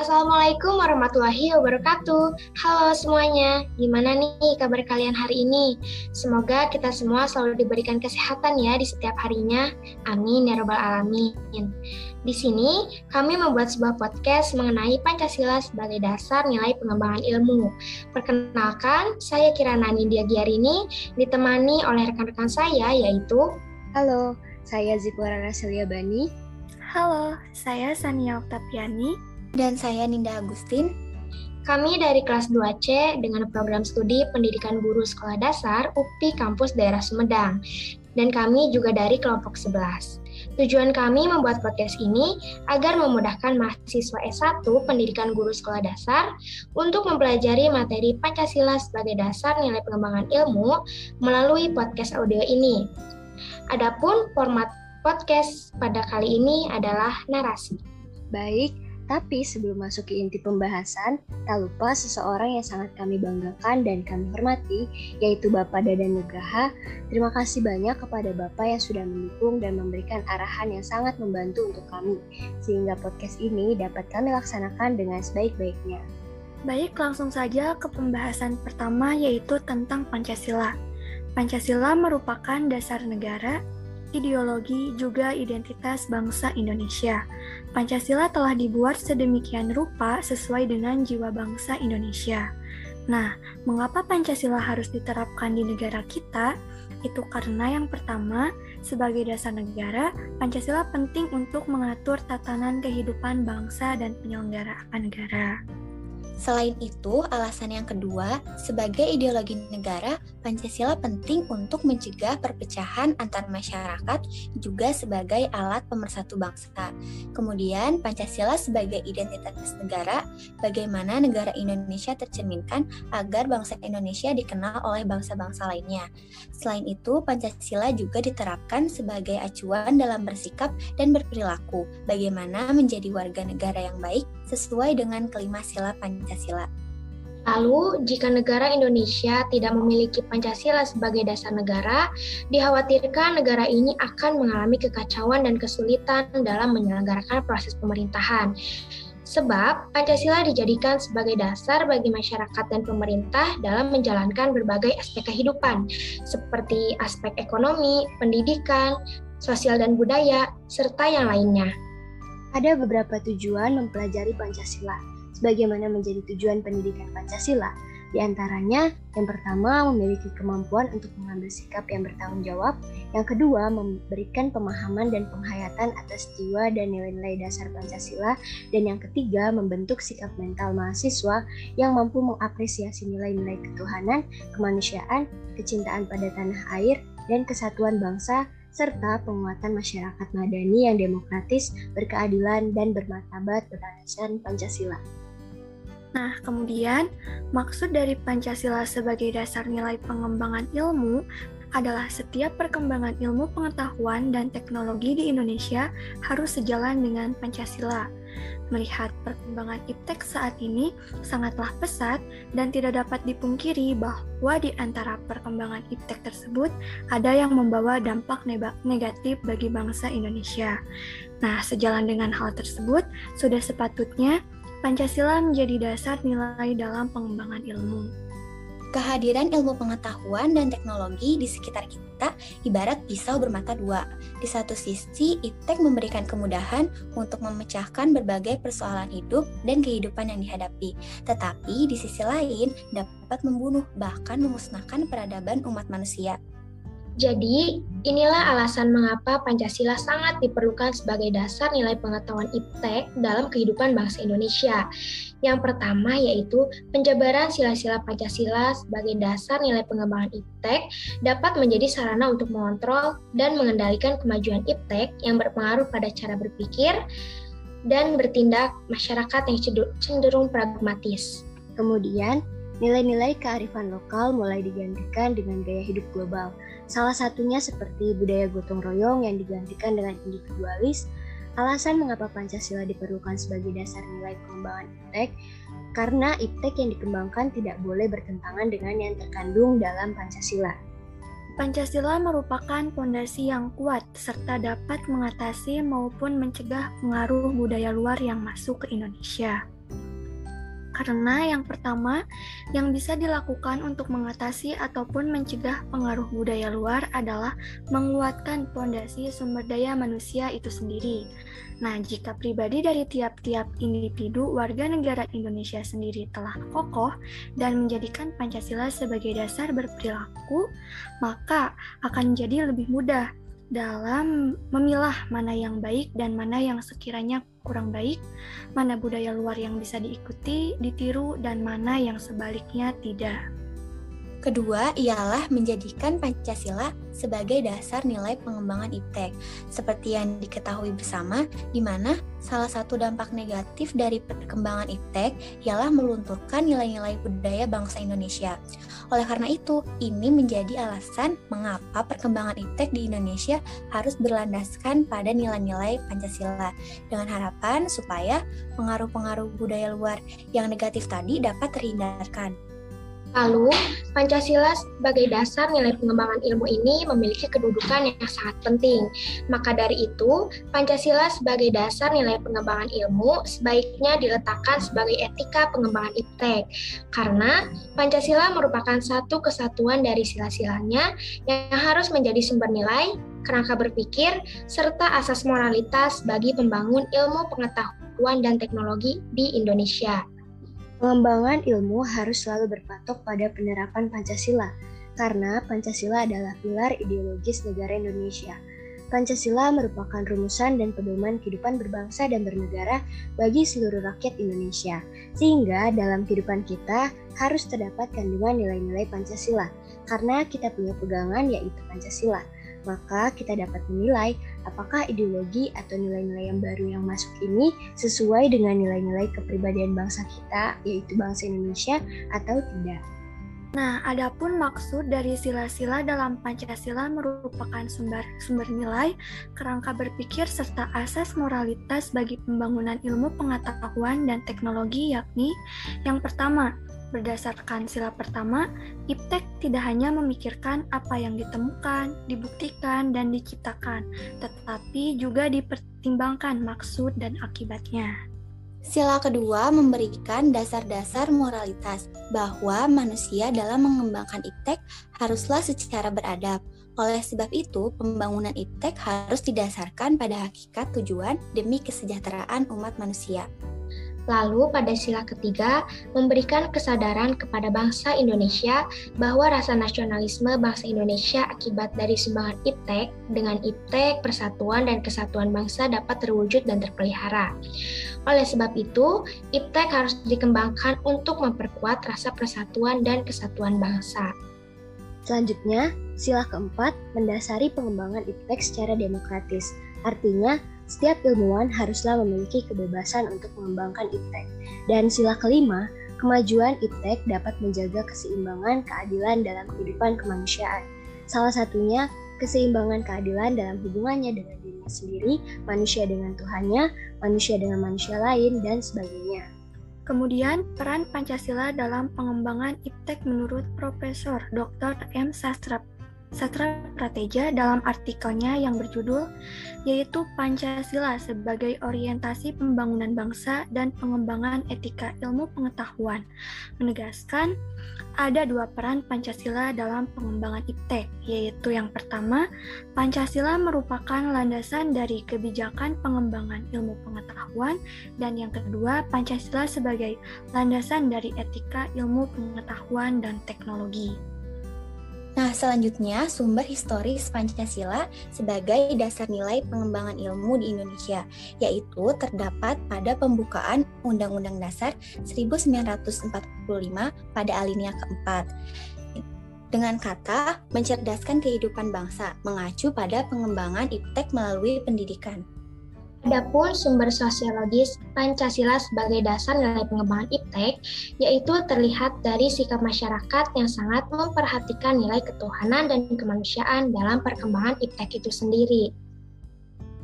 Assalamualaikum warahmatullahi wabarakatuh. Halo semuanya, gimana nih kabar kalian hari ini? Semoga kita semua selalu diberikan kesehatan ya di setiap harinya. Amin ya robbal alamin. Di sini kami membuat sebuah podcast mengenai Pancasila sebagai dasar nilai pengembangan ilmu. Perkenalkan, saya Kirana Nindya Giarini, ditemani oleh rekan-rekan saya yaitu Halo, saya Zipora Rasilia Bani. Halo, saya Sania Oktapiani. Dan saya Ninda Agustin. Kami dari kelas 2C dengan program studi Pendidikan Guru Sekolah Dasar UPI Kampus Daerah Sumedang. Dan kami juga dari kelompok 11. Tujuan kami membuat podcast ini agar memudahkan mahasiswa S1 Pendidikan Guru Sekolah Dasar untuk mempelajari materi Pancasila sebagai dasar nilai pengembangan ilmu melalui podcast audio ini. Adapun format podcast pada kali ini adalah narasi. Baik, tapi sebelum masuk ke inti pembahasan, tak lupa seseorang yang sangat kami banggakan dan kami hormati, yaitu Bapak Dadan Nugraha. Terima kasih banyak kepada Bapak yang sudah mendukung dan memberikan arahan yang sangat membantu untuk kami, sehingga podcast ini dapat kami laksanakan dengan sebaik-baiknya. Baik, langsung saja ke pembahasan pertama yaitu tentang Pancasila. Pancasila merupakan dasar negara ideologi, juga identitas bangsa Indonesia. Pancasila telah dibuat sedemikian rupa sesuai dengan jiwa bangsa Indonesia. Nah, mengapa Pancasila harus diterapkan di negara kita? Itu karena yang pertama, sebagai dasar negara, Pancasila penting untuk mengatur tatanan kehidupan bangsa dan penyelenggaraan negara. Selain itu, alasan yang kedua, sebagai ideologi negara, Pancasila penting untuk mencegah perpecahan antar masyarakat juga sebagai alat pemersatu bangsa. Kemudian, Pancasila sebagai identitas negara, bagaimana negara Indonesia tercerminkan agar bangsa Indonesia dikenal oleh bangsa-bangsa lainnya. Selain itu, Pancasila juga diterapkan sebagai acuan dalam bersikap dan berperilaku, bagaimana menjadi warga negara yang baik sesuai dengan kelima sila Pancasila. Lalu, jika negara Indonesia tidak memiliki Pancasila sebagai dasar negara, dikhawatirkan negara ini akan mengalami kekacauan dan kesulitan dalam menyelenggarakan proses pemerintahan. Sebab Pancasila dijadikan sebagai dasar bagi masyarakat dan pemerintah dalam menjalankan berbagai aspek kehidupan, seperti aspek ekonomi, pendidikan, sosial dan budaya, serta yang lainnya. Ada beberapa tujuan mempelajari Pancasila bagaimana menjadi tujuan pendidikan Pancasila. Di antaranya, yang pertama memiliki kemampuan untuk mengambil sikap yang bertanggung jawab, yang kedua memberikan pemahaman dan penghayatan atas jiwa dan nilai-nilai dasar Pancasila, dan yang ketiga membentuk sikap mental mahasiswa yang mampu mengapresiasi nilai-nilai ketuhanan, kemanusiaan, kecintaan pada tanah air, dan kesatuan bangsa serta penguatan masyarakat madani yang demokratis, berkeadilan, dan bermartabat berdasarkan Pancasila. Nah, kemudian maksud dari Pancasila sebagai dasar nilai pengembangan ilmu adalah setiap perkembangan ilmu pengetahuan dan teknologi di Indonesia harus sejalan dengan Pancasila. Melihat perkembangan iptek saat ini sangatlah pesat dan tidak dapat dipungkiri bahwa di antara perkembangan iptek tersebut ada yang membawa dampak negatif bagi bangsa Indonesia. Nah, sejalan dengan hal tersebut, sudah sepatutnya Pancasila menjadi dasar nilai dalam pengembangan ilmu. Kehadiran ilmu pengetahuan dan teknologi di sekitar kita ibarat pisau bermata dua. Di satu sisi, iptek memberikan kemudahan untuk memecahkan berbagai persoalan hidup dan kehidupan yang dihadapi. Tetapi di sisi lain, dapat membunuh bahkan memusnahkan peradaban umat manusia. Jadi, inilah alasan mengapa Pancasila sangat diperlukan sebagai dasar nilai pengetahuan iptek dalam kehidupan bangsa Indonesia. Yang pertama yaitu penjabaran sila-sila Pancasila sebagai dasar nilai pengembangan iptek dapat menjadi sarana untuk mengontrol dan mengendalikan kemajuan iptek yang berpengaruh pada cara berpikir dan bertindak masyarakat yang cenderung pragmatis. Kemudian, nilai-nilai kearifan lokal mulai digantikan dengan gaya hidup global – Salah satunya seperti budaya gotong royong yang digantikan dengan individualis. Alasan mengapa Pancasila diperlukan sebagai dasar nilai pengembangan iptek karena iptek yang dikembangkan tidak boleh bertentangan dengan yang terkandung dalam Pancasila. Pancasila merupakan fondasi yang kuat serta dapat mengatasi maupun mencegah pengaruh budaya luar yang masuk ke Indonesia. Karena yang pertama, yang bisa dilakukan untuk mengatasi ataupun mencegah pengaruh budaya luar adalah menguatkan fondasi sumber daya manusia itu sendiri. Nah, jika pribadi dari tiap-tiap individu warga negara Indonesia sendiri telah kokoh dan menjadikan Pancasila sebagai dasar berperilaku, maka akan menjadi lebih mudah dalam memilah mana yang baik dan mana yang sekiranya kurang baik, mana budaya luar yang bisa diikuti, ditiru, dan mana yang sebaliknya tidak. Kedua ialah menjadikan Pancasila sebagai dasar nilai pengembangan IPTEK. Seperti yang diketahui bersama, di mana salah satu dampak negatif dari perkembangan IPTEK ialah melunturkan nilai-nilai budaya bangsa Indonesia. Oleh karena itu, ini menjadi alasan mengapa perkembangan IPTEK di Indonesia harus berlandaskan pada nilai-nilai Pancasila, dengan harapan supaya pengaruh-pengaruh budaya luar yang negatif tadi dapat terhindarkan. Lalu, Pancasila sebagai dasar nilai pengembangan ilmu ini memiliki kedudukan yang sangat penting. Maka dari itu, Pancasila sebagai dasar nilai pengembangan ilmu sebaiknya diletakkan sebagai etika pengembangan iptek. Karena Pancasila merupakan satu kesatuan dari sila-silanya yang harus menjadi sumber nilai, kerangka berpikir, serta asas moralitas bagi pembangun ilmu pengetahuan dan teknologi di Indonesia. Pengembangan ilmu harus selalu berpatok pada penerapan Pancasila, karena Pancasila adalah pilar ideologis negara Indonesia. Pancasila merupakan rumusan dan pedoman kehidupan berbangsa dan bernegara bagi seluruh rakyat Indonesia, sehingga dalam kehidupan kita harus terdapat kandungan nilai-nilai Pancasila, karena kita punya pegangan yaitu Pancasila maka kita dapat menilai apakah ideologi atau nilai-nilai yang baru yang masuk ini sesuai dengan nilai-nilai kepribadian bangsa kita, yaitu bangsa Indonesia, atau tidak. Nah, adapun maksud dari sila-sila dalam Pancasila merupakan sumber sumber nilai, kerangka berpikir serta asas moralitas bagi pembangunan ilmu pengetahuan dan teknologi yakni yang pertama, Berdasarkan sila pertama, iptek tidak hanya memikirkan apa yang ditemukan, dibuktikan, dan diciptakan, tetapi juga dipertimbangkan maksud dan akibatnya. Sila kedua memberikan dasar-dasar moralitas bahwa manusia dalam mengembangkan iptek haruslah secara beradab. Oleh sebab itu, pembangunan iptek harus didasarkan pada hakikat tujuan demi kesejahteraan umat manusia. Lalu pada sila ketiga, memberikan kesadaran kepada bangsa Indonesia bahwa rasa nasionalisme bangsa Indonesia akibat dari sumbangan IPTEK dengan IPTEK, persatuan dan kesatuan bangsa dapat terwujud dan terpelihara. Oleh sebab itu, IPTEK harus dikembangkan untuk memperkuat rasa persatuan dan kesatuan bangsa. Selanjutnya, sila keempat mendasari pengembangan IPTEK secara demokratis. Artinya, setiap ilmuwan haruslah memiliki kebebasan untuk mengembangkan iptek. Dan sila kelima, kemajuan iptek dapat menjaga keseimbangan keadilan dalam kehidupan kemanusiaan. Salah satunya, keseimbangan keadilan dalam hubungannya dengan dirinya sendiri, manusia dengan Tuhannya, manusia dengan manusia lain, dan sebagainya. Kemudian, peran Pancasila dalam pengembangan iptek menurut Profesor Dr. M. Sastra Sastra Prateja dalam artikelnya yang berjudul yaitu Pancasila sebagai orientasi pembangunan bangsa dan pengembangan etika ilmu pengetahuan menegaskan ada dua peran Pancasila dalam pengembangan IPTEK yaitu yang pertama Pancasila merupakan landasan dari kebijakan pengembangan ilmu pengetahuan dan yang kedua Pancasila sebagai landasan dari etika ilmu pengetahuan dan teknologi. Nah, selanjutnya sumber historis Pancasila sebagai dasar nilai pengembangan ilmu di Indonesia, yaitu terdapat pada pembukaan Undang-Undang Dasar 1945 pada alinea keempat. Dengan kata mencerdaskan kehidupan bangsa, mengacu pada pengembangan iptek melalui pendidikan. Adapun sumber sosiologis Pancasila sebagai dasar nilai pengembangan IPTEK, yaitu terlihat dari sikap masyarakat yang sangat memperhatikan nilai ketuhanan dan kemanusiaan dalam perkembangan IPTEK itu sendiri.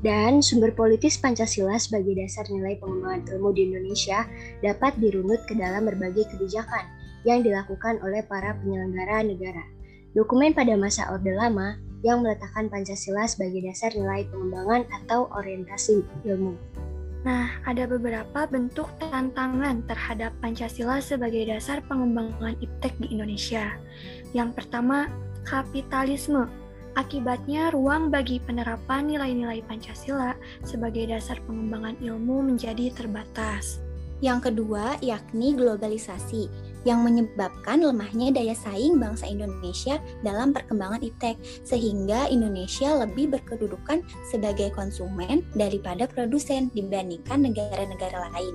Dan sumber politis Pancasila sebagai dasar nilai pengembangan ilmu di Indonesia dapat dirunut ke dalam berbagai kebijakan yang dilakukan oleh para penyelenggara negara. Dokumen pada masa Orde Lama yang meletakkan Pancasila sebagai dasar nilai pengembangan atau orientasi ilmu. Nah, ada beberapa bentuk tantangan terhadap Pancasila sebagai dasar pengembangan iptek di Indonesia. Yang pertama, kapitalisme. Akibatnya, ruang bagi penerapan nilai-nilai Pancasila sebagai dasar pengembangan ilmu menjadi terbatas. Yang kedua, yakni globalisasi yang menyebabkan lemahnya daya saing bangsa Indonesia dalam perkembangan iptek, sehingga Indonesia lebih berkedudukan sebagai konsumen daripada produsen dibandingkan negara-negara lain.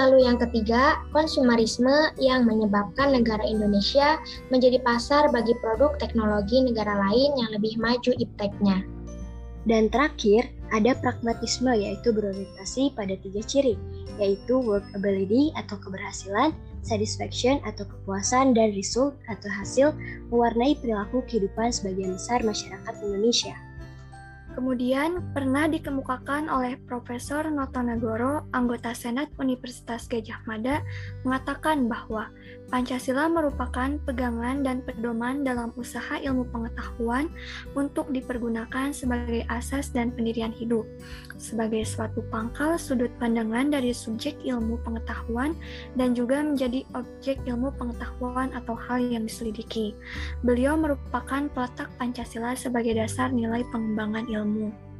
Lalu yang ketiga, konsumerisme yang menyebabkan negara Indonesia menjadi pasar bagi produk teknologi negara lain yang lebih maju ipteknya. Dan terakhir, ada pragmatisme yaitu berorientasi pada tiga ciri, yaitu workability atau keberhasilan, satisfaction atau kepuasan, dan result atau hasil mewarnai perilaku kehidupan sebagian besar masyarakat Indonesia. Kemudian pernah dikemukakan oleh Profesor Notonegoro, anggota Senat Universitas Gajah Mada, mengatakan bahwa Pancasila merupakan pegangan dan pedoman dalam usaha ilmu pengetahuan untuk dipergunakan sebagai asas dan pendirian hidup, sebagai suatu pangkal sudut pandangan dari subjek ilmu pengetahuan dan juga menjadi objek ilmu pengetahuan atau hal yang diselidiki. Beliau merupakan peletak Pancasila sebagai dasar nilai pengembangan ilmu.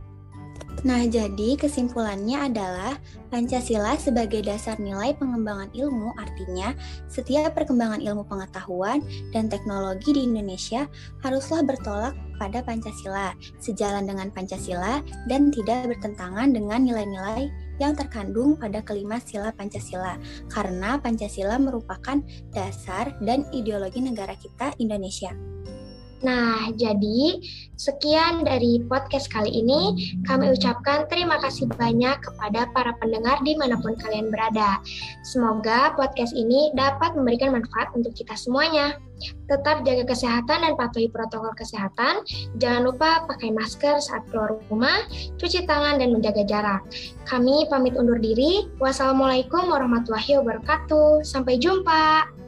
Nah, jadi kesimpulannya adalah Pancasila sebagai dasar nilai pengembangan ilmu artinya setiap perkembangan ilmu pengetahuan dan teknologi di Indonesia haruslah bertolak pada Pancasila, sejalan dengan Pancasila dan tidak bertentangan dengan nilai-nilai yang terkandung pada kelima sila Pancasila karena Pancasila merupakan dasar dan ideologi negara kita Indonesia. Nah, jadi sekian dari podcast kali ini. Kami ucapkan terima kasih banyak kepada para pendengar di mana pun kalian berada. Semoga podcast ini dapat memberikan manfaat untuk kita semuanya. Tetap jaga kesehatan dan patuhi protokol kesehatan. Jangan lupa pakai masker saat keluar rumah, cuci tangan, dan menjaga jarak. Kami pamit undur diri. Wassalamualaikum warahmatullahi wabarakatuh. Sampai jumpa.